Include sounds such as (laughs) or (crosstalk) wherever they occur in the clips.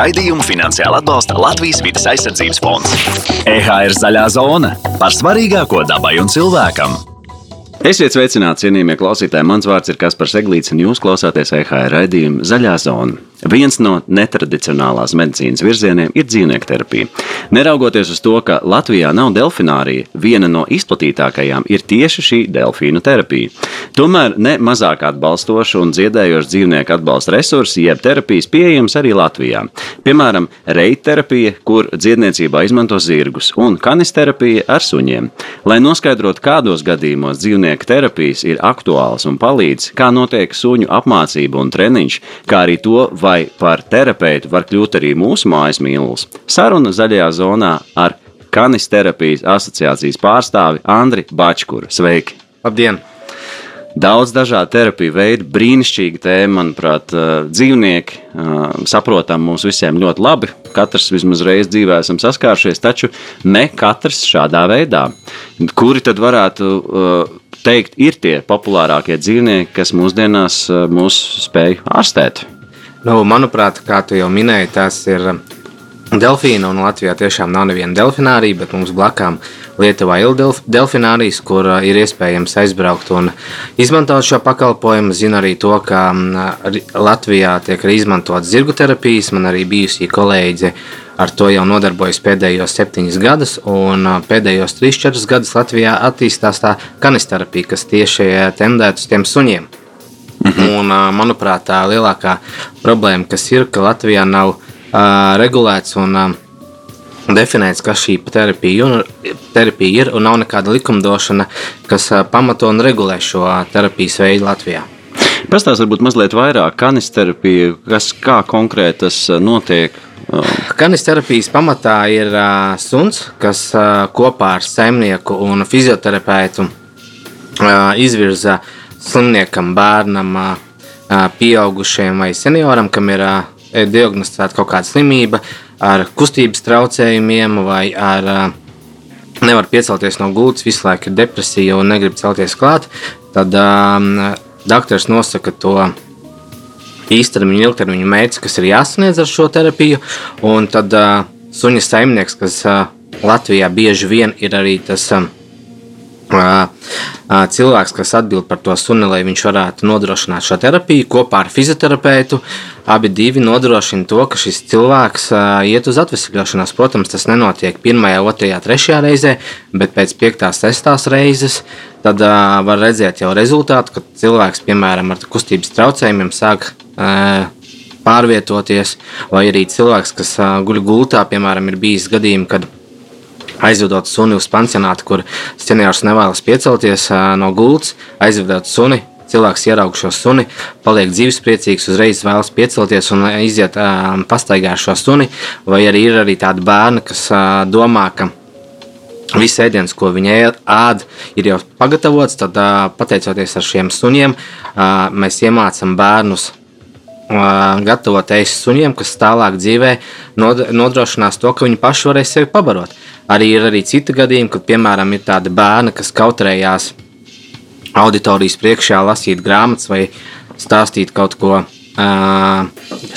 Raidījumu finansiāli atbalsta Latvijas vidas aizsardzības fonds. EHR zaļā zona par svarīgāko dabai un cilvēkam. Esiet sveicināti, cienījamie klausītāji. Mans vārds ir Kaspars Eglīts, un jūs klausāties EHR raidījuma Zaļā zona. Viens no netradicionālās medicīnas virzieniem ir dzīvnieku terapija. Neraugoties uz to, ka Latvijā nav delfinārija, viena no izplatītākajām ir tieši šī delfīnu terapija. Tomēr ne mazāk atbalstoša un dziedējoša dzīvnieku atbalsta resursi, jeb terapijas pieejams arī Latvijā. Piemēram, reitterapija, kur dziedniecībā izmanto zirgus, un kanisterapija ar suņiem. Lai noskaidrotu, kādos gadījumos dzīvnieku terapijas ir aktuāls un palīdz, kā notiek suņu apmācība un treniņš, kā arī to, vai vai par terapeitu var kļūt arī mūsu mājas mīlulis. Saruna zaļajā zonā ar Kanisterapijas asociācijas pārstāvi Andri Bačkuru. Sveiki! Labdien! Daudz dažādu terapiju veidu, brīnišķīga tēma, manuprāt, dzīvnieki saprotam mums visiem ļoti labi. Katrs vismaz reizi dzīvē esam saskārušies, taču ne katrs šādā veidā. Kuri tad varētu teikt, ir tie populārākie dzīvnieki, kas mūsdienās mūs spēj ārstēt? Nu, manuprāt, kā tu jau minēji, tas ir delfīna. Un Latvijā tiešām nav neviena delfinārija, bet mums blakām Lietuvā ir delfinārijas, kur uh, ir iespējams aizbraukt un izmantot šo pakalpojumu. Zinu arī to, ka Latvijā tiek arī izmantotas zirgu terapijas. Man arī bijusī kolēģi ar to jau nodarbojas pēdējos septiņus gadus, un uh, pēdējos trīs, četrus gadus Latvijā attīstās tā kanisterapija, kas tieši tendēt uz tiem suņiem. Mhm. Un, manuprāt, tā lielākā problēma, kas ir, ka Latvijā nav uh, regulēts un uh, definēts, kas šī terapija, un, terapija ir, un nav nekāda likumdošana, kas uh, pamato un regulē šo terapijas veidu Latvijā. Pastāstiet, varbūt mazliet vairāk kanisterapija, kas kā konkrēti tas notiek. Kanisterapijas pamatā ir uh, suns, kas uh, kopā ar saimnieku un fizioterapeitu uh, izvirza uh, slimniekam, bērnam, pieaugušajam vai senioram, kam ir diagnosticēta kaut kāda slimība ar kustības traucējumiem vai ar nevar piecelties no gultas, visu laiku ir depresija un negrib celties klāt, tad um, doktors nosaka to īstermiņa, ilgtermiņa mērķi, kas ir jāsasniedz ar šo terapiju. Un tad uh, suņa saimnieks, kas uh, Latvijā bieži vien ir arī tas. Uh, cilvēks, kas atbild par to suni, lai viņš varētu nodrošināt šo terapiju kopā ar fizioterapeitu. Abi divi nodrošina to, ka šis cilvēks iet uz atvesļošanos. Protams, tas nenotiek pirmajā, otrajā, trešajā reizē, bet pēc piektās, sestās reizes. Tad uh, var redzēt jau rezultātu, ka cilvēks, piemēram, ar kustības traucējumiem, sāk uh, pārvietoties, vai arī cilvēks, kas uh, guļ gultā, piemēram, ir bijis gadījumi, kad aizvedot suni uz pansionātu, kur seniors nevēlas piecelties no gultas, aizvedot suni. Cilvēks ieraug šo suni, paliek dzīvespriecīgs, uzreiz vēlas piecelties un iziet uh, pastaigā ar šo suni. Vai arī ir arī tādi bērni, kas uh, domā, ka viss ēdiens, ko viņi ēd, ir jau pagatavots. Tad, pateicoties šiem suniem, mēs iemācām bērnus gatavot ēst suņiem, kas tālāk dzīvē nodrošinās to, ka viņi paši varēs sevi pabarot. Arī ir arī citi gadījumi, kad, piemēram, ir tādi bērni, kas kautrējās auditorijas priekšā lasīt grāmatas vai stāstīt kaut ko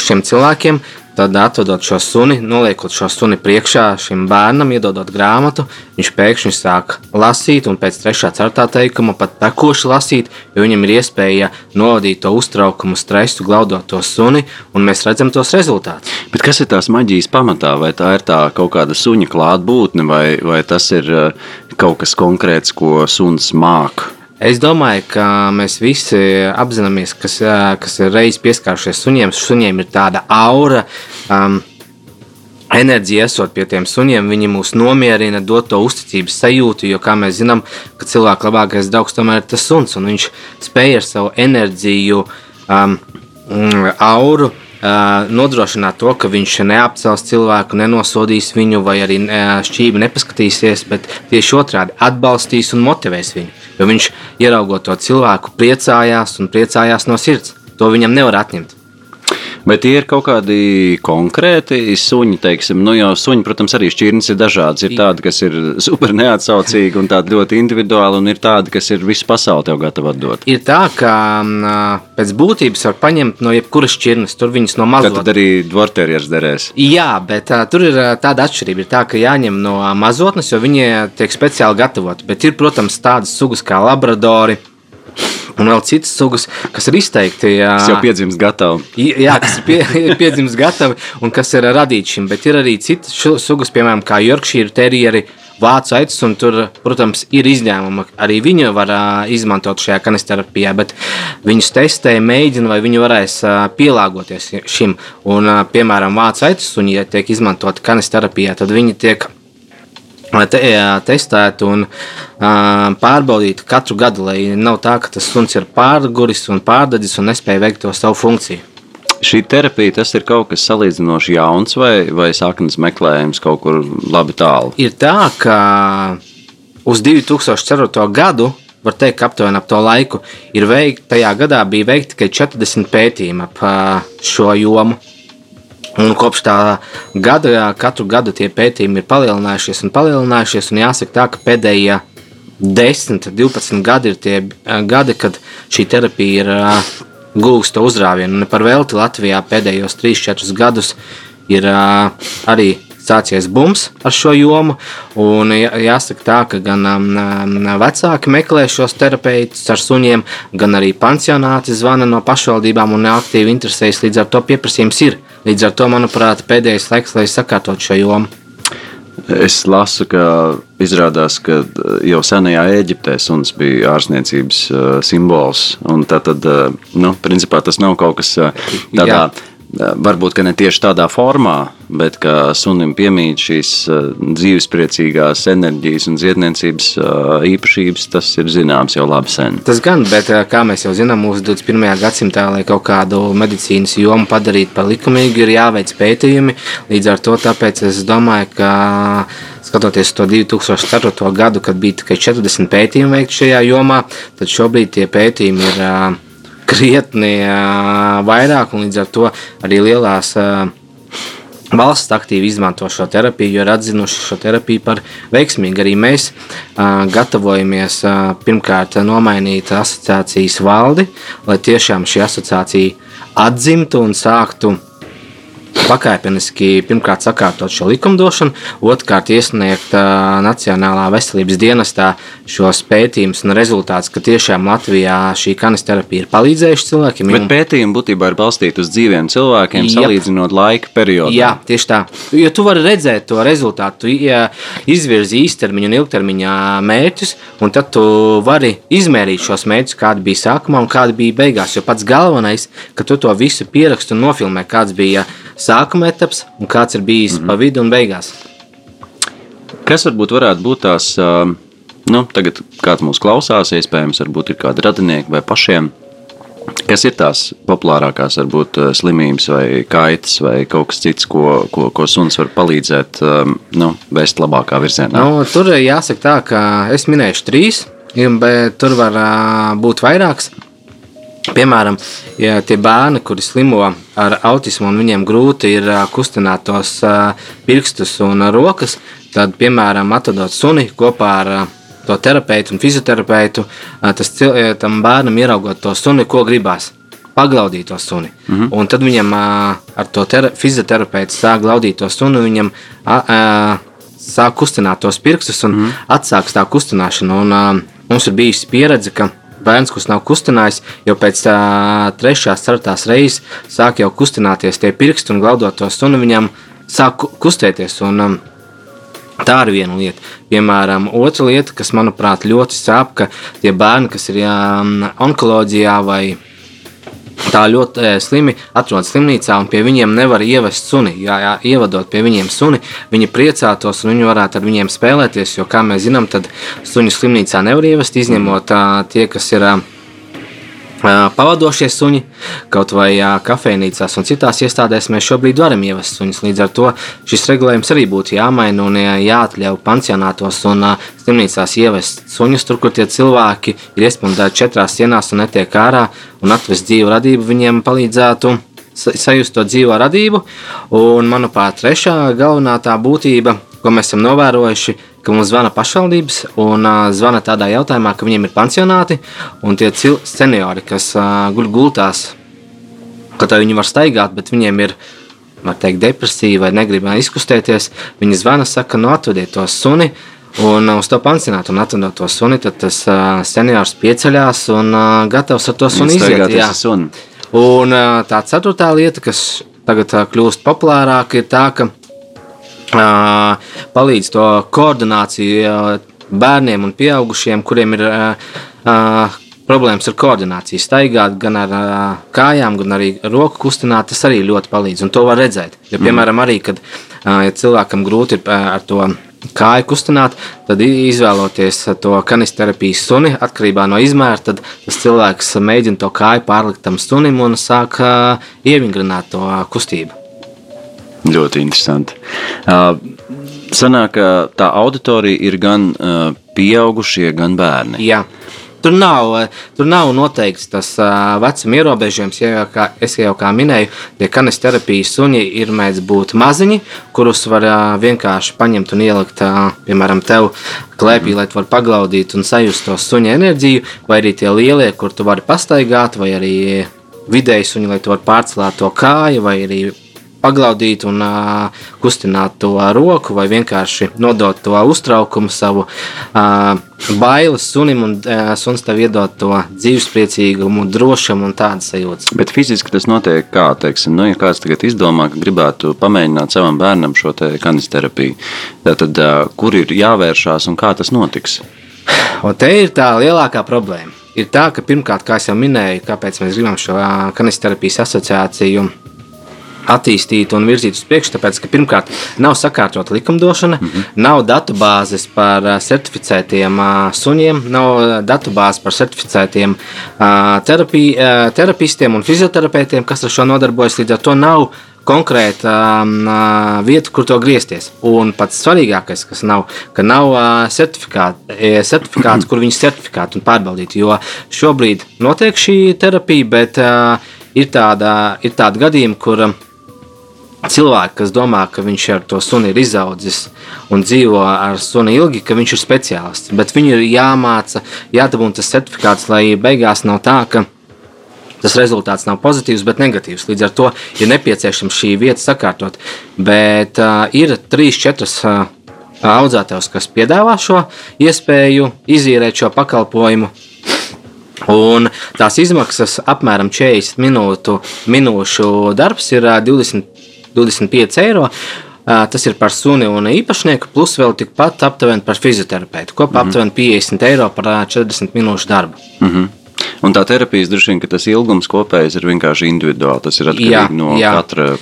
šiem cilvēkiem, Tad, atvedot šo suni, noliekot šo suni priekšā šim bērnam, iedodot grāmatu, viņš pēkšņi sāk lasīt, un pēc 3. un 4. teikuma pat tekoši lasīt, jo viņam ir iespēja novadīt to uztraukumu, stresu, glaudot to suni, un mēs redzam tos rezultātus. Bet kas ir tās maģijas pamatā? Vai tā ir tā kaut kāda suņa klātbūtne, vai, vai tas ir eh, kaut kas konkrēts, ko suns māca? Es domāju, ka mēs visi apzināmies, kas, kas ir reiz pieskārušies suņiem. Suņiem ir tāda aura. Um, enerģija esot pie tiem suņiem, viņi mūs nomierina, dod to uzticības sajūtu, jo, kā mēs zinām, ka cilvēka labākais draugs tomēr ir tas suns, un viņš spēj ar savu enerģiju, um, auru nodrošināt to, ka viņš neapcels cilvēku, nenosodīs viņu, vai arī šķīvi nepaskatīsies, bet tieši otrādi atbalstīs un motivēs viņu. Jo viņš ieraugot to cilvēku, priecājās un priecājās no sirds. To viņam nevar atņemt. Bet tie ir kaut kādi konkrēti suņi, teiksim, nu jau suņi, protams, arī šķirnes ir dažādas. Ir tādi, kas ir (laughs) super neatsaucīgi un tādi ļoti individuāli, un ir tādi, kas ir visu pasauli tev gatavi atdot. Ir tā, ka pēc būtības var paņemt no jebkuras šķirnes, tur viņas no mazotnes. Tad arī dvorterieris derēs. Jā, bet uh, tur ir tāda atšķirība. Ir tā, ka jāņem no mazotnes, jo viņi tiek speciāli gatavoti. Bet ir, protams, tādas sugas kā labradori Un vēl citas sugas, kas ir izteikti. Jā, kas jau piedzimst gatavi. Jā, kas ir pie, (laughs) piedzimst gatavi un kas ir radīti šim. Bet ir arī citas sugas, piemēram, kā Yorkshire terieri, vācu aitas, un tur, protams, ir izņēmumi. Arī viņu var uh, izmantot šajā kanisterapijā, bet viņus testē, mēģina, vai viņi varēs uh, pielāgoties šim. Un, uh, piemēram, vācu aitas suņi, ja tiek izmantoti kanisterapijā, tad viņi tiek te, testēt un uh, pārbaudīt katru gadu, lai nav tā, ka tas suns ir pārguris un pārdedzis un nespēja veikt to savu funkciju. Šī terapija tas ir kaut kas salīdzinoši jauns vai, vai saknes meklējums kaut kur labi tālu? Ir tā, ka uz 2004. gadu var teikt, ka aptuveni ap to laiku ir veikta, tajā gadā bija veikti tikai 40 pētījumi ap šo jomu. Un kopš tā gada, katru gadu tie pētījumi ir palielinājušies un palielinājušies. Un jāsaka, tā, ka pēdējie 10, 12 gadi ir tie eh, gadi, kad šī terapija ir guvusi to uzrāvienu. Un par velti Latvijā pēdējos 3-4 gadus ir uh, arī sācies bums ar šo jomu. Un jāsaka, tā, ka gan um, vecāki meklē šos terapeitus ar suņiem, gan arī pansionāti zvana no pašvaldībām un aktīvi interesējas. Līdz ar to pieprasījums ir. Līdz ar to, manuprāt, pēdējais laiks, lai sakārtotu šo jomu. Es lasu, ka izrādās, ka jau senajā Eģiptē suns bija ārstniecības uh, simbols. Tad, tad uh, nu, principā tas nav kaut kas uh. Jā varbūt ne tieši tādā formā, bet ka sunim piemīt šīs dzīvespriecīgās enerģijas un ziedniecības īpašības, tas ir zināms jau labi sen. Tas gan, bet kā mēs jau zinām, mūsu 21. gadsimtā, lai kaut kādu medicīnas jomu padarītu par likumīgu, ir jāveic pētījumi. Līdz ar to es domāju, ka skatoties to 2004. gadu, kad bija tikai 40 pētījumi veikti šajā jomā, tad šobrīd tie pētījumi ir krietni vairāk, un līdz ar to arī lielās valsts aktīvi izmanto šo terapiju, jo ir atzinuši šo terapiju par veiksmīgu. Arī mēs uh, gatavojamies uh, pirmkārt nomainīt asociācijas valdi, lai tiešām šī asociācija atzimtu un sāktu pakāpeniski pirmkārt sakārtot šo likumdošanu, otrkārt iesniegt uh, Nacionālā veselības dienestā šos pētījumus un rezultātus, ka tiešām Latvijā šī kanisterapija ir palīdzējuši cilvēkiem. Bet pētījumi būtībā ir balstīti uz dzīviem cilvēkiem, Jep. salīdzinot laika periodu. Jā, tieši tā. Jo tu vari redzēt to rezultātu, tu ja izvirzi īstermiņa un ilgtermiņa mērķus, un tad tu vari izmērīt šos mērķus, kādi bija sākumā un kādi bija beigās. Jo pats galvenais, ka tu to visu pierakstu un nofilmē, kāds bija sākuma etaps un kāds ir bijis mm -hmm. pa vidu un beigās. Kas varbūt varētu būt tās, nu, tagad kāds mūs klausās, iespējams, varbūt ir kādi radinieki vai pašiem. Kas ir tās populārākās, varbūt slimības vai kaitas vai kaut kas cits, ko, ko, ko suns var palīdzēt nu, vēst labākā virzienā? Nu, tur jāsaka tā, ka es minēšu trīs, bet tur var būt vairāks. Piemēram, ja tie bērni, kuri slimo ar autismu un viņiem grūti ir kustināt tos pirkstus un rokas, tad, piemēram, atvedot suni kopā ar to terapeitu un fizioterapeitu, tas tam bērnam ieraugot to suni, ko gribās. Paglaudīt to suni. Mm -hmm. Un tad viņam ar to fizioterapeitu sāk glaudīt to suni, viņam a, a, sāk kustināt tos pirkstus un mm -hmm. atsāks tā kustināšana. Un, a, mums ir bijusi pieredze, ka bērns, kurš nav kustinājis, jau pēc tā, trešās, ceturtās reizes sāk jau kustināties tie pirksti un glaudot to sunu, viņam sāk kustēties. Un, um, Tā ir viena lieta. Piemēram, otra lieta, kas manuprāt ļoti sāp, ka tie bērni, kas ir jā, onkoloģijā vai tā ļoti e, slimi atrodas slimnīcā, un pie viņiem nevar ievest suni. Jā, jā, ievadot pie viņiem suni, viņi priecātos, un viņi varētu ar viņiem spēlēties. Jo, kā mēs zinām, tad suņu slimnīcā nevar ievest, izņemot tā, tie, kas ir pavadošie suņi, kaut vai kafejnīcās un citās iestādēs mēs šobrīd varam ievest suņus. Līdz ar to šis regulējums arī būtu jāmaina un jāatļauj pansionātos un slimnīcās ievest suņus tur, kur tie cilvēki ir iespundēti četrās sienās un netiek ārā un atvest dzīvu radību viņiem palīdzētu sajust to dzīvo radību. Un, manuprāt, trešā galvenā tā būtība, ko mēs esam novērojuši, ka mums zvana pašvaldības un uh, zvana tādā jautājumā, ka viņiem ir pansionāti un tie seniori, kas uh, guļ gultās, ka tā viņi var staigāt, bet viņiem ir var teikt, depresija vai negrib izkustēties. Viņi zvana, saka, no nu, atvediet to suni. Un uz to pansionātu un atvedot to suni, tad tas uh, seniors pieceļās un uh, gatavs ar to suni iziet. Jā. Suni. Un uh, tā ceturtā lieta, kas tagad uh, kļūst populārāka, ir tā, ka palīdz to koordināciju bērniem un pieaugušiem, kuriem ir problēmas ar koordināciju. Staigāt gan ar kājām, gan arī roku kustināt, tas arī ļoti palīdz. Un to var redzēt. Jo, mhm. piemēram, arī, kad ja cilvēkam grūti ir ar to kāju kustināt, tad izvēloties to kanisterapijas suni, atkarībā no izmēra, tad tas cilvēks mēģina to kāju pārlikt tam sunim un sāk ievingrināt to kustību. Ļoti interesanti. Uh, sanāk, ka tā auditorija ir gan uh, pieaugušie, gan bērni. Jā. Tur nav, tur nav noteikts tas uh, vecuma ierobežojums. Ja jau kā, es jau kā minēju, tie kanisterapijas suņi ir mēdz būt maziņi, kurus var uh, vienkārši paņemt un ielikt, uh, piemēram, tev klēpī, mm. lai tu varētu paglaudīt un sajust to suņa enerģiju, vai arī tie lielie, kur tu vari pastaigāt, vai arī vidēji suņi, lai tu varētu pārcelāt to kāju, vai arī paglaudīt un uh, kustināt to roku, vai vienkārši nodot to uztraukumu, savu uh, bailes sunim, un uh, suns tev iedod to dzīvespriecīgumu, drošumu un tādas sajūtas. Bet fiziski tas notiek kā, teiksim, nu, ja kāds tagad izdomā, ka gribētu pamēģināt savam bērnam šo te kanisterapiju, tad uh, kur ir jāvēršās un kā tas notiks? Un te ir tā lielākā problēma. Ir tā, ka pirmkārt, kā jau minēju, kāpēc mēs gribam šo kanisterapijas asociāciju attīstīt un virzīt uz priekšu, tāpēc, ka pirmkārt nav sakārtota likumdošana, mm -hmm. nav datu bāzes par certificētiem suņiem, nav datu bāzes par certificētiem terapi, terapistiem un fizioterapeitiem, kas ar šo nodarbojas. Līdz ar to nav konkrēta uh, vieta, kur to griezties. Un pats svarīgākais, kas nav, ka nav uh, certifikāts, certifikāts kur viņus certifikātu un pārbaudīt. Jo šobrīd notiek šī terapija, bet uh, ir tāda, ir tāda gadījuma, kur uh, cilvēki, kas domā, ka viņš ar to suni ir izaudzis un dzīvo ar suni ilgi, ka viņš ir speciālists. Bet viņu ir jāmāca, jādabūna tas certifikāts, lai beigās nav tā, ka tas rezultāts nav pozitīvs, bet negatīvs. Līdz ar to ir nepieciešams šī vieta sakārtot. Bet uh, ir trīs, četras. Uh, Audzētājs, kas piedāvā šo iespēju izīrēt šo pakalpojumu, Un tās izmaksas apmēram 40 minūtu, minūšu darbs ir 20 25 eiro. Tas ir par suni un īpašnieku, plus vēl tikpat aptuveni par fizioterapeitu. Kopā mm -hmm. aptuveni 50 eiro par 40 minūšu darbu. Mm -hmm. Un tā terapijas droši vien, ka tas ilgums kopējais ir vienkārši individuāli. Tas ir atkarīgs jā, no jā. katra.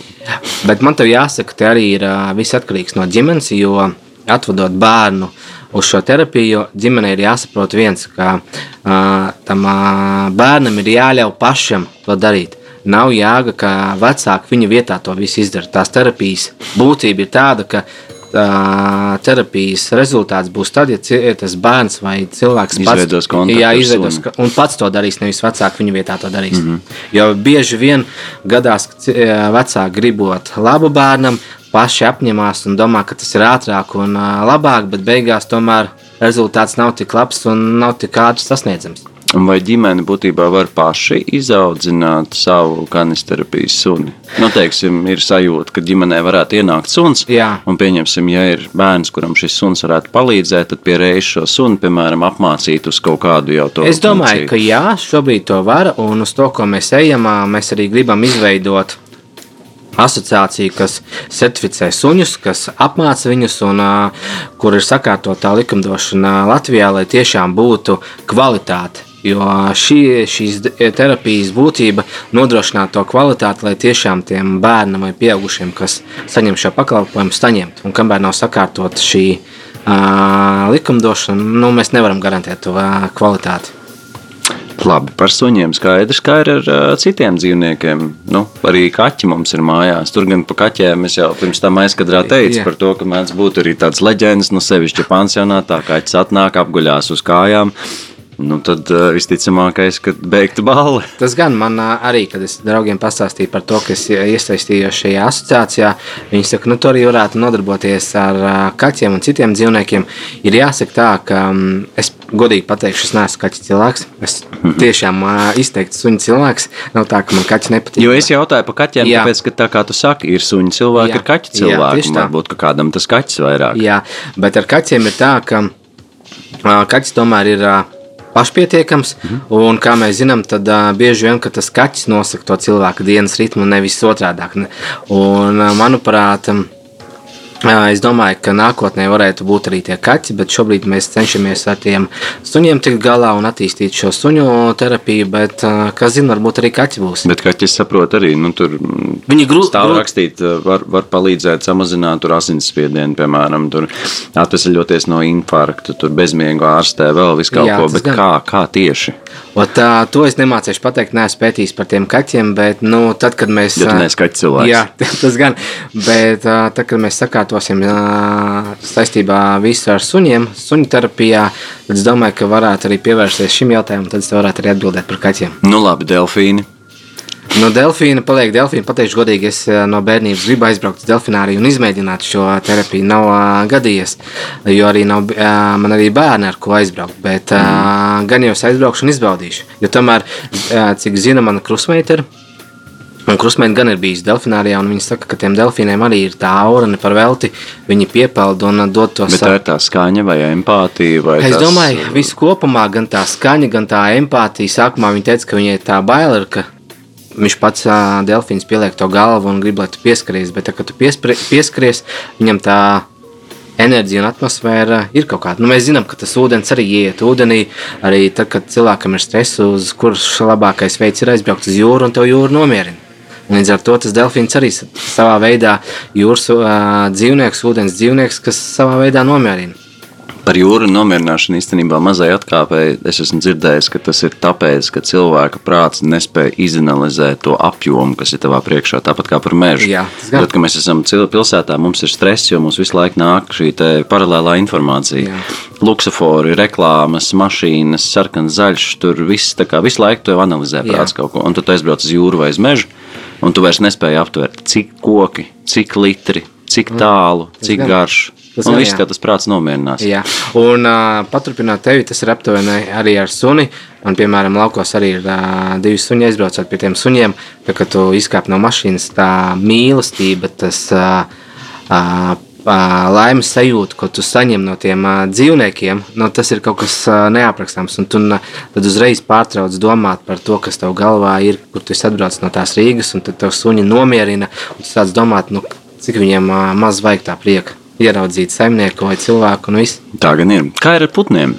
Bet man te jāsaka, ka arī ir viss atkarīgs no ģimenes, jo atvedot bērnu uz šo terapiju, ģimenei ir jāsaprot viens, ka uh, tam uh, bērnam ir jāļauj pašam to darīt. Nav jēga, ka vecāki viņa vietā to visu izdara. Tās terapijas būtība ir tāda, ka uh, terapijas rezultāts būs tad, ja tas bērns vai cilvēks izveidos pats, jā, izveidos, un pats to darīs, nevis vecāki viņa vietā to darīs. Mm -hmm. Jo bieži vien gadās, ka vecāki gribot labu bērnam, paši apņemās un domā, ka tas ir ātrāk un labāk, bet beigās tomēr rezultāts nav tik labs un nav tik ātri sasniedzams. Vai ģimene būtībā var paši izaudzināt savu kanisterapijas suni? Nu, teiksim, ir sajūta, ka ģimenē varētu ienākt suns. Jā. Un pieņemsim, ja ir bērns, kuram šis suns varētu palīdzēt, tad pie reizes šo sunu, piemēram, apmācīt uz kaut kādu jau to. Es domāju, funkciju. ka jā, šobrīd to var, un uz to, ko mēs ejam, mēs arī gribam izveidot asociācija, kas certificē suņus, kas apmāca viņus un uh, kur ir sakārtotā likumdošana Latvijā, lai tiešām būtu kvalitāte Jo šī, šīs terapijas būtība nodrošināt to kvalitāti, lai tiešām tiem bērnam vai pieaugušiem, kas saņem šo pakalpojumu, saņemt. Un kamēr nav sakārtot šī uh, likumdošana, nu, mēs nevaram garantēt to uh, kvalitāti. Labi, par suņiem skaidrs, kā ir ar uh, citiem dzīvniekiem. Nu, arī kaķi mums ir mājās. Tur gan par kaķiem es jau pirms tam aizkadrā teicu par to, ka mēdz būt arī tāds leģendas, nu sevišķi pansionātā, kaķis atnāk, apguļās uz kājām nu tad uh, visticamākais, ka beigtu balli. (laughs) Tas gan man ā, arī, kad es draugiem pastāstīju par to, ka es iesaistījos šajā asociācijā, viņi saka, nu, tur arī varētu nodarboties ar ā, kaķiem un citiem dzīvniekiem. Ir jāsaka tā, ka mm, es godīgi pateikšu, es neesmu kaķis cilvēks. Es tiešām ā, izteikti suņu cilvēks. Nav tā, ka man kaķis nepatīk. Jo es jautāju par kaķiem, Jā. tāpēc, ka tā kā tu saki, ir suņu cilvēki, Jā. ir kaķu Jā, cilvēki. tā. Varbūt, ka kādam tas kaķis vairāk. Jā, bet ar kaķiem ir tā, ka ā, kaķis tomēr ir ā, pašpietiekams. Mhm. Un, kā mēs zinām, tad ā, bieži vien ka tas kaķis nosaka to cilvēka dienas ritmu, nevis otrādi. Un, ā, manuprāt, ā, es domāju, ka nākotnē varētu būt arī tie kaķi, bet šobrīd mēs cenšamies ar tiem suņiem tikt galā un attīstīt šo suņu terapiju. Bet, kas zina, varbūt arī kaķi būs. Bet kaķis saprot arī, nu, tur Viņi grūti stāv rakstīt, var, var palīdzēt samazināt tur asinsspiedienu, piemēram, tur atvesaļoties no infarkta, tur bezmiegu ārstē vēl visu kaut Jā, ko, bet gan. kā, kā tieši? Ot, to es nemācīšu pateikt, neesmu pētījis par tiem kaķiem, bet nu, tad, kad mēs. Ja tu neesi kaķu cilvēks. Jā, (laughs) tas gan. Bet tad, kad mēs sakārtosim ā, saistībā visu ar suņiem, suņu terapijā, tad es domāju, ka varētu arī pievērsties šim jautājumam, tad es varētu arī atbildēt par kaķiem. Nu labi, delfīni. No Delfīna paliek Delfīna. Pateikšu godīgi, es no bērnības gribu aizbraukt uz Delfināru un izmēģināt šo terapiju. Nav ā, gadījies, jo arī nav, ā, man arī bērni ar ko aizbraukt. Bet mm. gan jau es aizbraukšu un izbaudīšu. Jo tomēr, ā, cik zina mana krustmeita, ir, Un krustmeita gan ir bijusi delfinārijā, un viņi saka, ka tiem delfīniem arī ir tā aura, ne par velti. Viņi piepeld un dod to Bet tā ir tā skaņa vai empātija? Vai Es tas, domāju, ka viss kopumā, gan tā skaņa, gan tā empātija. Sākumā viņa teica, ka viņai tā bail ir, ka viņš pats ā, delfīns pieliek to galvu un grib, lai tu pieskaries. Bet, tā, kad tu piesprie- pieskaries, viņam tā enerģija un atmosfēra ir kaut kāda. Nu, mēs zinām, ka tas ūdens arī iet ūdenī. Arī tad, kad cilvēkam ir stress, uz kurš labākais veids ir aizbraukt uz jūru un to jūru nomierina. Līdz ar to tas delfīns arī sa- savā veidā jūras ā, dzīvnieks, ūdens dzīvnieks, kas savā veidā nomierina. Par jūru nomierināšanu īstenībā mazai atkāpēji es esmu dzirdējis, ka tas ir tāpēc, ka cilvēka prāts nespēja izanalizēt to apjomu, kas ir tavā priekšā, tāpat kā par mežu. Jā. Tad, kad mēs esam pilsētā, mums ir stress, jo mums visu laiku nāk šī paralēlā informācija. Jā. Luksafori, reklāmas, mašīnas, sarkans, zaļš, tur viss, tā kā visu laiku jau analizē Jā. prāts kaut ko, un tu aizbrauc uz jūru vai uz mežu, un tu vairs nespēji aptvert, cik koki, cik litri, cik tālu, cik garš. Tas Un viss, kā tas prāts nomierinās. Jā, un uh, paturpināt tevi, tas ir aptuveni arī ar suni. Man, piemēram, laukos arī ir uh, divi suņi, aizbraucot pie tiem suņiem. Tad, kad tu izkāp no mašīnas, tā mīlestība, tas uh, uh, laimes sajūta, ko tu saņem no tiem uh, dzīvniekiem, nu, tas ir kaut kas uh, neaprakstāms. Un tu uh, tad uzreiz pārtrauc domāt par to, kas tev galvā ir, kur tu esi atbraucis no tās Rīgas, un tad tev suņi nomierina. Tu sāc domāt, nu, cik viņiem uh, maz vajag tā prieka ieraudzīt saimnieku vai cilvēku visu. Tā gan ir. Kā ir ar putniem?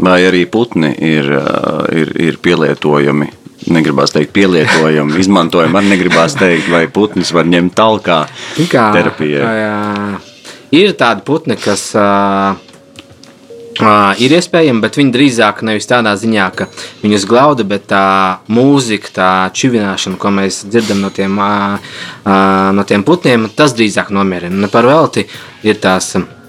Vai arī putni ir, ā, ir, ir pielietojami? Negribās teikt, pielietojami, (laughs) izmantojami. Arī negribās teikt, vai putns var ņemt tālāk Kā, terapijai. jā, ir tādi putni, kas uh, uh, ir iespējami, bet viņi drīzāk nevis tādā ziņā, ka viņus glauda, bet tā mūzika, tā čivināšana, ko mēs dzirdam no tiem, uh, uh, no tiem putniem, tas drīzāk nomierina. Ne par velti ir tās. Uh,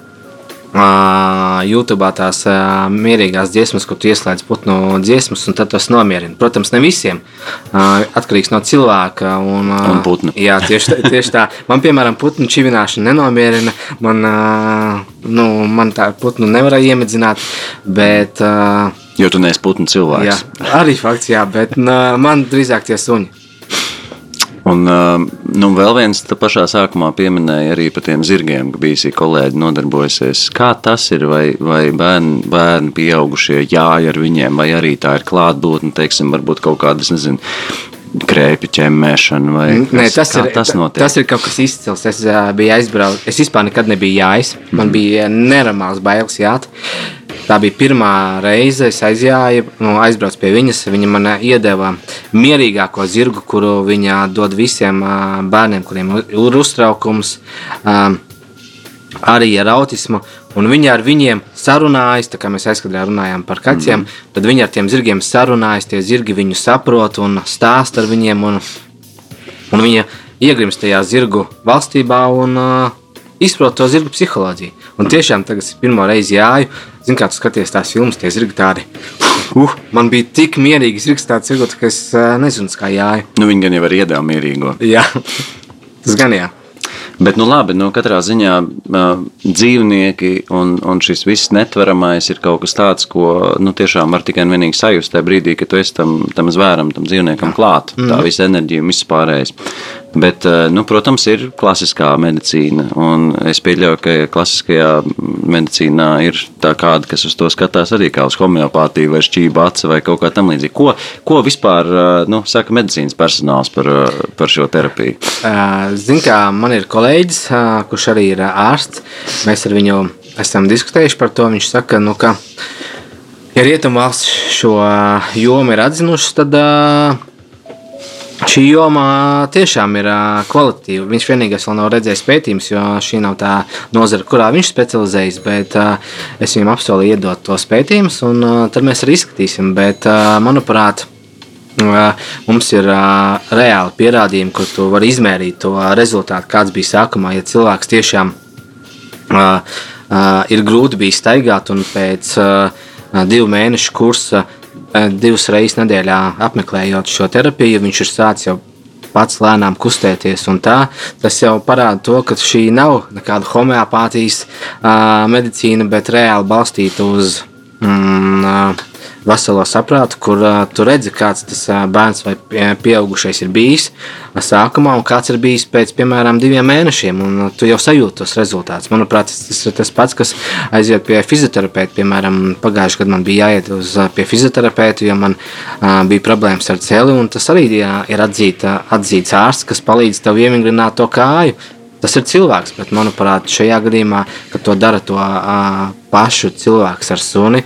YouTube tās mierīgās dziesmas, ko tu ieslēdz putnu dziesmas, un tad tas nomierina. Protams, ne visiem. Atkarīgs no cilvēka un, Un putna. Jā, tieši tā, tieši tā. Man, piemēram, putnu čivināšana nenomierina. Man, nu, man tā putnu nevarēja iemedzināt, bet Jo tu neesi putnu jā, cilvēks. arī fakts, jā, bet man drīzāk tie suņi. Un ā, nu, vēl viens te pašā sākumā pieminēja arī par tiem zirgiem, ka bijusi kolēģi nodarbojusies. Kā tas ir, vai, vai bērni, bērni pieaugušie jāja ar viņiem, vai arī tā ir klātbūtne, teiksim, varbūt kaut kādas, nezinu, krēpju ķemmēšana vai Nē, tas, ir, tas notiek? tas ir kaut kas izcils. Es uh, biju aizbraucis. Es vispār nekad nebiju jājis. Man bija neramāls bailes jāt. Tā bija pirmā reize, kad es aizjāju, nu, aizbraucu pie viņas. Viņa man iedeva mierīgāko zirgu, kuru viņa dod visiem bērniem, kuriem ir uztraukums, arī ar autismu. Un viņi ar viņiem sarunājas, tā kā mēs aizkadrā runājām par kaķiem, mm. tad viņi ar tiem zirgiem sarunājas, tie zirgi viņu saprot un stāst ar viņiem. Un, un viņa iegrimst tajā zirgu valstībā un uh, izprot to zirgu psiholoģiju. Un tiešām tagad es pirmo reizi jāju, zinu, kā tu skaties tās filmas, tie zirgi tādi uh, man bija tik mierīgs rikstāts ilgot, ka es uh, nezinu, kā jāja. Nu, viņi gan jau ir iedēļ mierīgo. Jā, tas gan jā. Bet, nu, labi, nu, katrā ziņā uh, dzīvnieki un, un šis viss netveramais ir kaut kas tāds, ko nu, tiešām var tikai un vienīgi sajust tajā brīdī, kad tu esi tam, tam zvēram, tam dzīvniekam klāt. Mm. Tā visa enerģija un viss pārējais. Bet, nu, protams, ir klasiskā medicīna. Es pieļauju, ka klasiskajā medicīnā ir kāda, kas uz to skatās arī kā uz homeopātiju, vai šķību aci vai kaut kā tamlīdzīga. Ko, ko vispār nu, saka medicīnas personāls par, par šo terapiju? Ziniet, kā man ir kolēģis, kurš arī ir ārsts. Mēs ar viņu esam diskutējuši par to. Viņš saka, nu, ka, ja rietumvalsts šo jomu ir atzinušas, tad Šī joma tiešām ir kvalitatīva. Viņš vienīgais vēl nav redzējis pētījumus, jo šī nav tā nozara, kurā viņš specializējas. Bet es viņam apsolīju iedot tos pētījumus, un tad mēs arī izskatīsim. Bet, manuprāt, mums ir reāli pierādījumi, kur tu vari izmērīt to rezultātu, kāds bija sākumā. Ja cilvēks tiešām ir grūti bijis staigāt un pēc divu mēnešu kursa divas reizes nedēļā apmeklējot šo terapiju, viņš ir sācis jau pats lēnām kustēties. Tā, tas jau parāda to, ka šī nav nekāda homeopātijas uh, medicīna, bet reāli balstīta uz mm, uh, veselo saprātu, kur uh, tu redzi, kāds tas uh, bērns vai pieaugušais ir bijis sākumā un kāds ir bijis pēc, piemēram, diviem mēnešiem. Un uh, tu jau sajūti tos rezultātus. Manuprāt, tas ir tas pats, kas aiziet pie fizioterapeita. Piemēram, pagājušajā gadā man bija jāiet uz pie fizioterapeita, jo man uh, bija problēmas ar celi. Tas arī jā, ir atzīta, atzīts ārsts, kas palīdz tev iemingrināt to kāju. Tas ir cilvēks, bet manuprāt, šajā gadījumā, kad to dara to uh, pašu cilvēks ar suni,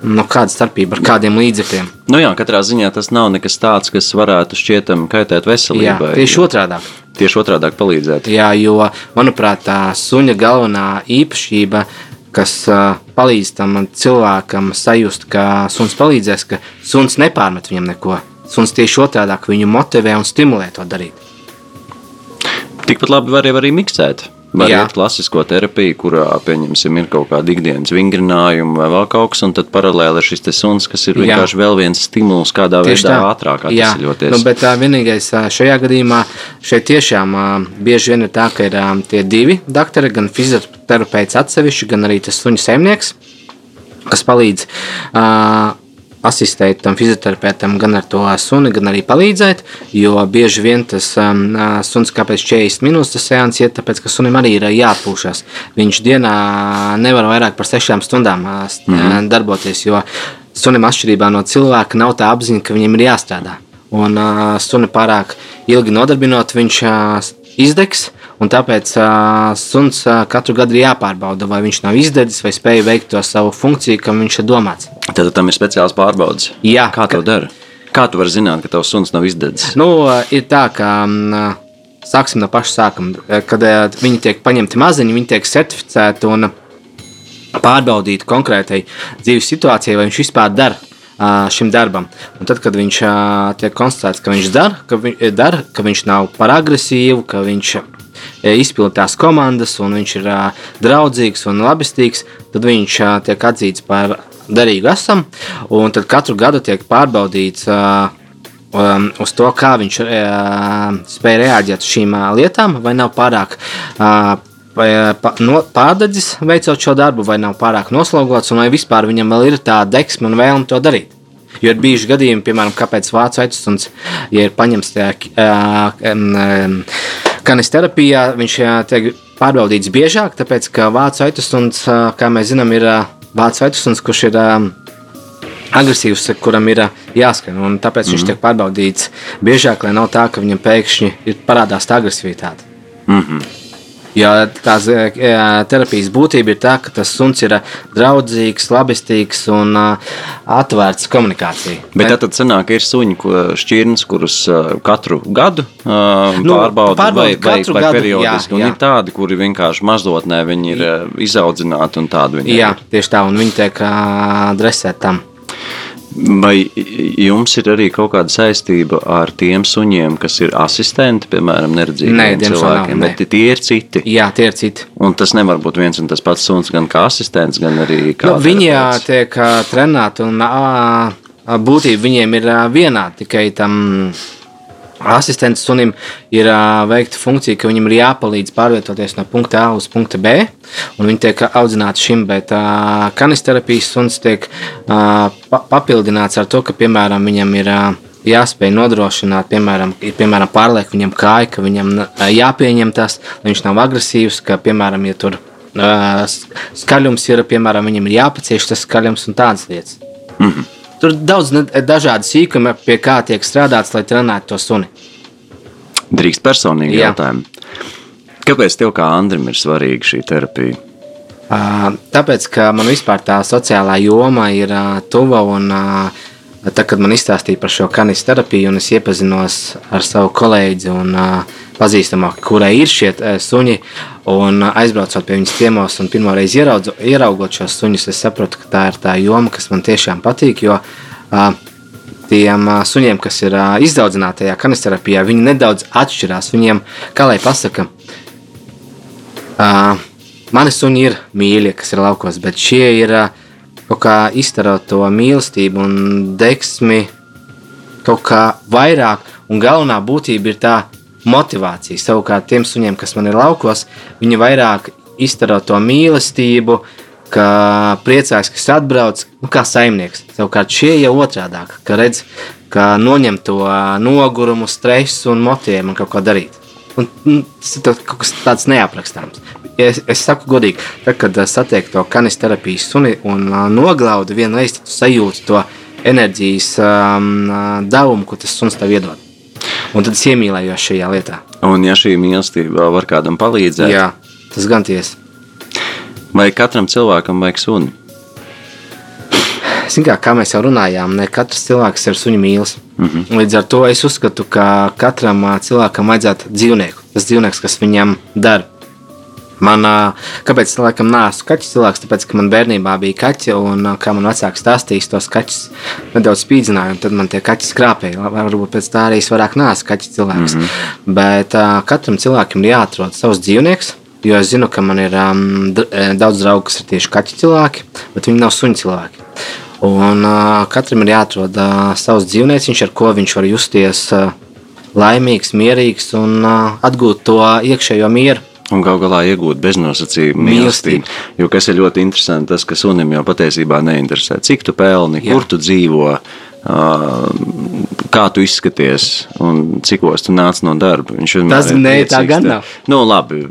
Nu, kāda starpība ar kādiem līdzekļiem? Nu jā, katrā ziņā tas nav nekas tāds, kas varētu šķietam kaitēt veselībai. Jā, tieši otrādi. Tieši otrādi palīdzēt. Jā, jo manuprāt, tā suņa galvenā īpašība, kas palīdz tam cilvēkam sajust, ka suns palīdzēs, ka suns nepārmet viņam neko. Suns tieši otrādi viņu motivē un stimulē to darīt. Tikpat labi var arī miksēt. Var iet klasisko terapiju, kurā, pieņemsim, ir kaut kāda ikdienas vingrinājuma vai vēl kaut kas, un tad paralēli ir šis suns, kas ir vienkārši Jā. vēl viens stimuls, kādā Tieši veidā tā. ātrāk atvesaļoties. Nu, bet tā vienīgais šajā gadījumā šeit tiešām bieži vien ir tā, ka ir tie divi doktori, gan fizioterapeits atsevišķi, gan arī tas suņu saimnieks, kas palīdz uh, asistēt tam fizioterapeitam gan ar to suni, gan arī palīdzēt. Jo bieži vien tas um, suns kāpēc 40 minūtes tas seans iet, tāpēc ka sunim arī ir jāatpūšas. Viņš dienā nevar vairāk par 6 stundām mm -hmm. darboties, jo sunim atšķirībā no cilvēka nav tā apziņa, ka viņam ir jāstrādā. Un uh, suni pārāk ilgi nodarbinot, viņš uh, izdegs. Un tāpēc uh, suns uh, katru gadu ir jāpārbauda, vai viņš nav izdedzis vai spēja veikt to savu funkciju, kam viņš ir domāts. Tad tam ir speciāls pārbaudas. Jā, kā to dara? Kā tu vari zināt, ka tavs suns nav izdedzis? Nu, ir tā, ka uh, sāksim no paša sākuma. Kad viņi tiek paņemti maziņi, viņi tiek certificēti un pārbaudīti konkrētai dzīves situācijai, vai viņš vispār dara šim darbam. Un tad, kad viņš tiek konstatēts, ka viņš dara, ka, vi, dara, ka viņš nav par agresīvu, ka viņš izpildīt tās komandas, un viņš ir draudzīgs un labestīgs, tad viņš tiek atzīts par derīgu esam. Un tad katru gadu tiek pārbaudīts um, uz to, kā viņš uh, spēja reaģēt uz šīm uh, lietām, vai nav pārāk uh, no, pārdedzis veicot šo darbu, vai nav pārāk noslogots, un vai vispār viņam vēl ir tā deksme un vēlme to darīt. Jo ir bijuši gadījumi, piemēram, kāpēc vācu aizsardzība, ja ir paņemts tajā uh, um, Kanisterapijā viņš tiek pārbaudīts biežāk, tāpēc ka vācu aitusuns, kā mēs zinām, ir vācu aitusuns, kurš ir agresīvs, kuram ir jāskan. Tāpēc mm -hmm. viņš mhm. tiek pārbaudīts biežāk, lai nav tā, ka viņam pēkšņi ir parādās tā agresivitāte. Mm -hmm. Jo tās terapijas būtība ir tā, ka tas suns ir draudzīgs, labestīgs un atvērts komunikācijai. Bet tad sanāk, ir suņi šķirnes, kurus katru gadu nu, pārbauda, vai, vai, vai gadu, periodiski. Jā, un jā. ir tādi, kuri vienkārši mazotnē viņi ir izaudzināti un tādi viņi jā, ir. Jā, tieši tā, un viņi tiek dresēti tam. Vai jums ir arī kaut kāda saistība ar tiem suņiem, kas ir asistenti, piemēram, neredzīgiem cilvēkiem? Nav, bet tie ir citi. Jā, tie ir citi. Un tas nevar būt viens un tas pats suns, gan kā asistents, gan arī kā. Nu, viņi tiek trenēti un būtība viņiem ir vienāda, tikai tam asistents sunim ir uh, veikta funkcija, ka viņam ir jāpalīdz pārvietoties no punkta A uz punktu B, un viņi tiek audzināti šim, bet uh, kanisterapijas suns tiek uh, pa papildināts ar to, ka, piemēram, viņam ir uh, jāspēj nodrošināt, piemēram, ir piemēram, pārliek viņam kāja, ka viņam uh, jāpieņem tas, lai viņš nav agresīvs, ka, piemēram, ja tur uh, skaļums ir, piemēram, viņam ir jāpacieš tas skaļums un tādas lietas. Mm -hmm. Tur daudz dažādu sīkumu, pie kā tiek strādāts, lai trenētu to suni. Drīkst personīgi Jā. jautājumi. Kāpēc tev kā Andrim ir svarīga šī terapija? Tāpēc, ka man vispār tā sociālā joma ir tuva un tad, kad man izstāstīja par šo kanis terapiju un es iepazinos ar savu kolēģi un pazīstamāku, kurai ir šie suņi, un aizbraucot pie viņas ciemos un pirmo reizi ieraudzu, ieraugot šos suņus, es sapratu, ka tā ir tā joma, kas man tiešām patīk, jo tiem suņiem, kas ir izdaudzinātajā kanisterapijā, viņi nedaudz atšķirās. Viņiem, kā lai pasaka, mani suņi ir mīļi, kas ir laukos, bet šie ir kaut kā iztarot to mīlestību un deksmi kaut kā vairāk, un galvenā būtība ir tā, motivācija. Savukārt tiem suņiem, kas man ir laukos, viņi vairāk iztaro to mīlestību, ka priecājas, ka es atbraucu, nu, kā saimnieks. Savukārt šie jau otrādāk, ka redz, ka noņem to nogurumu, stresu un motivē man kaut ko darīt. Un, un tas ir kaut kas tāds neaprakstāms. Es, es saku godīgi, tad, kad satieku to kanisterapijas suni un uh, noglaudu vienreiz, tad sajūtu to enerģijas um, devumu, ko tas suns tev iedod. Un tad es iemīlējos šajā lietā. Un, ja šī mīlestība var kādam palīdzēt, Jā, tas gan tiesa. Vai katram cilvēkam vajag suni? Kā, kā mēs jau runājām, ne katrs cilvēks ir suņu mīlis. Mm -hmm. Līdz ar to es uzskatu, ka katram cilvēkam vajadzētu dzīvnieku. Tas dzīvnieks, kas viņam dara. Man, kāpēc laikam neesmu kaķis cilvēks? Tāpēc, ka man bērnībā bija kaķi, un kā man vecāki stāstīja, tos kaķus nedaudz spīdzināja, un tad man tie kaķi skrāpēja. Varbūt pēc tā arī es vairāk neesmu kaķis cilvēks. Mm -hmm. Bet katram cilvēkam ir jāatrod savs dzīvnieks. Jo es zinu, ka man ir um, daudz draugu, kas ir tieši kaķu cilvēki, bet viņi nav suņu cilvēki. Un uh, katram ir jāatrod uh, savs dzīvnieks, ar ko viņš var justies uh, laimīgs, mierīgs un uh, atgūt to iekšējo mieru. Un gal galā iegūt beznosacījumu mīlestību. Jo kas ir ļoti interesanti, tas, ka sunim jau patiesībā neinteresē, cik tu pelni, Jā. kur tu dzīvo, kā tu izskaties un cikos tu nāc no darba. Viņš vienmēr tas ir tā gan nav. Nu, labi.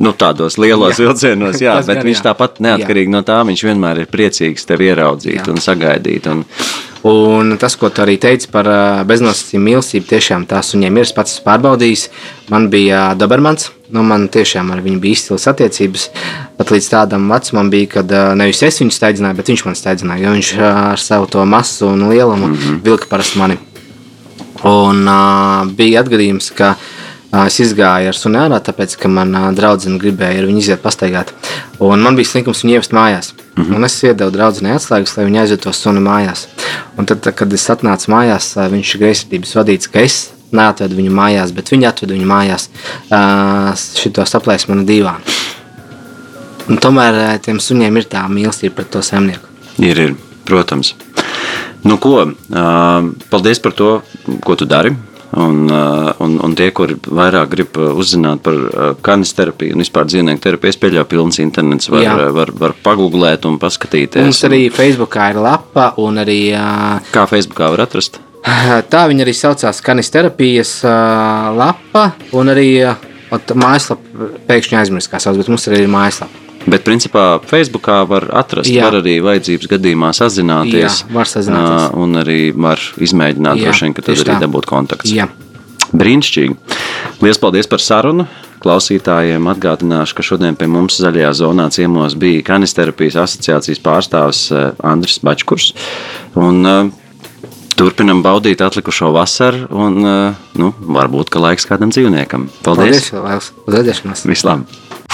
Nu, tādos lielos jā. vilcienos, jā, bet gan, viņš jā. tāpat neatkarīgi jā. no tā, viņš vienmēr ir priecīgs tevi ieraudzīt jā. un sagaidīt. Un, Un tas, ko tu arī teici par beznosacījumu mīlestību, tiešām tās viņiem ir. Es pats pārbaudījis. Man bija Dobermans, nu, man tiešām ar viņu bija izcils attiecības. Pat līdz tādam vecumam bija, kad nevis es viņu steidzināju, bet viņš man steidzināja. Jo viņš ar savu to masu un lielumu mm -hmm. vilka parasti mani. Un uh, bija atgadījums, ka uh, Es izgāju ar sunu ārā, tāpēc, ka manā draudzene gribēja ar viņu iziet pastaigāt. Un man bija slinkums viņu ievest mājās. Mm -hmm. Un es iedevu draudzenei atslēgas, lai viņa aizvietu to sunu mājās. Un tad, kad es atnācu mājās, viņš ir greizsirdības vadīts, ka es neatvedu viņu mājās, bet viņi atveda viņu mājās. Šito saplēs mana dīvāna. Un tomēr tiem suņiem ir tā mīlestība pret to zemnieku. Ir, ir, protams. Nu, ko, paldies par to, ko tu dari Un, uh, un, un tie, kuri vairāk grib uh, uzzināt par uh, kanisterapiju un vispār dzīvnieku terapiju, es pieļauju, pilns internets var, Jā. var, var pagūglēt un paskatīties. Mums arī Facebookā ir lapa un arī. Kā Facebookā var atrast? (laughs) Tā viņa arī saucās kanisterapijas lapa un arī mājaslapa pēkšņi aizmirst, kā sauc, bet mums arī ir mājaslapa. Bet, principā, Facebookā var atrast, Jā. var arī vajadzības gadījumā sazināties. Jā, var sazināties. Un arī var izmēģināt, droši vien, ka tad arī dabūt kontakts. Jā. Brīnišķīgi. Lielas paldies par sarunu. Klausītājiem atgādināšu, ka šodien pie mums zaļajā zonā ciemos bija Kanisterapijas asociācijas pārstāvis Andris Bačkurs. Un, uh, turpinam baudīt atlikušo vasaru, un uh, nu, varbūt ka laiks kādam dzīvniekam. Paldies! Paldies! Paldies! Vislabāk!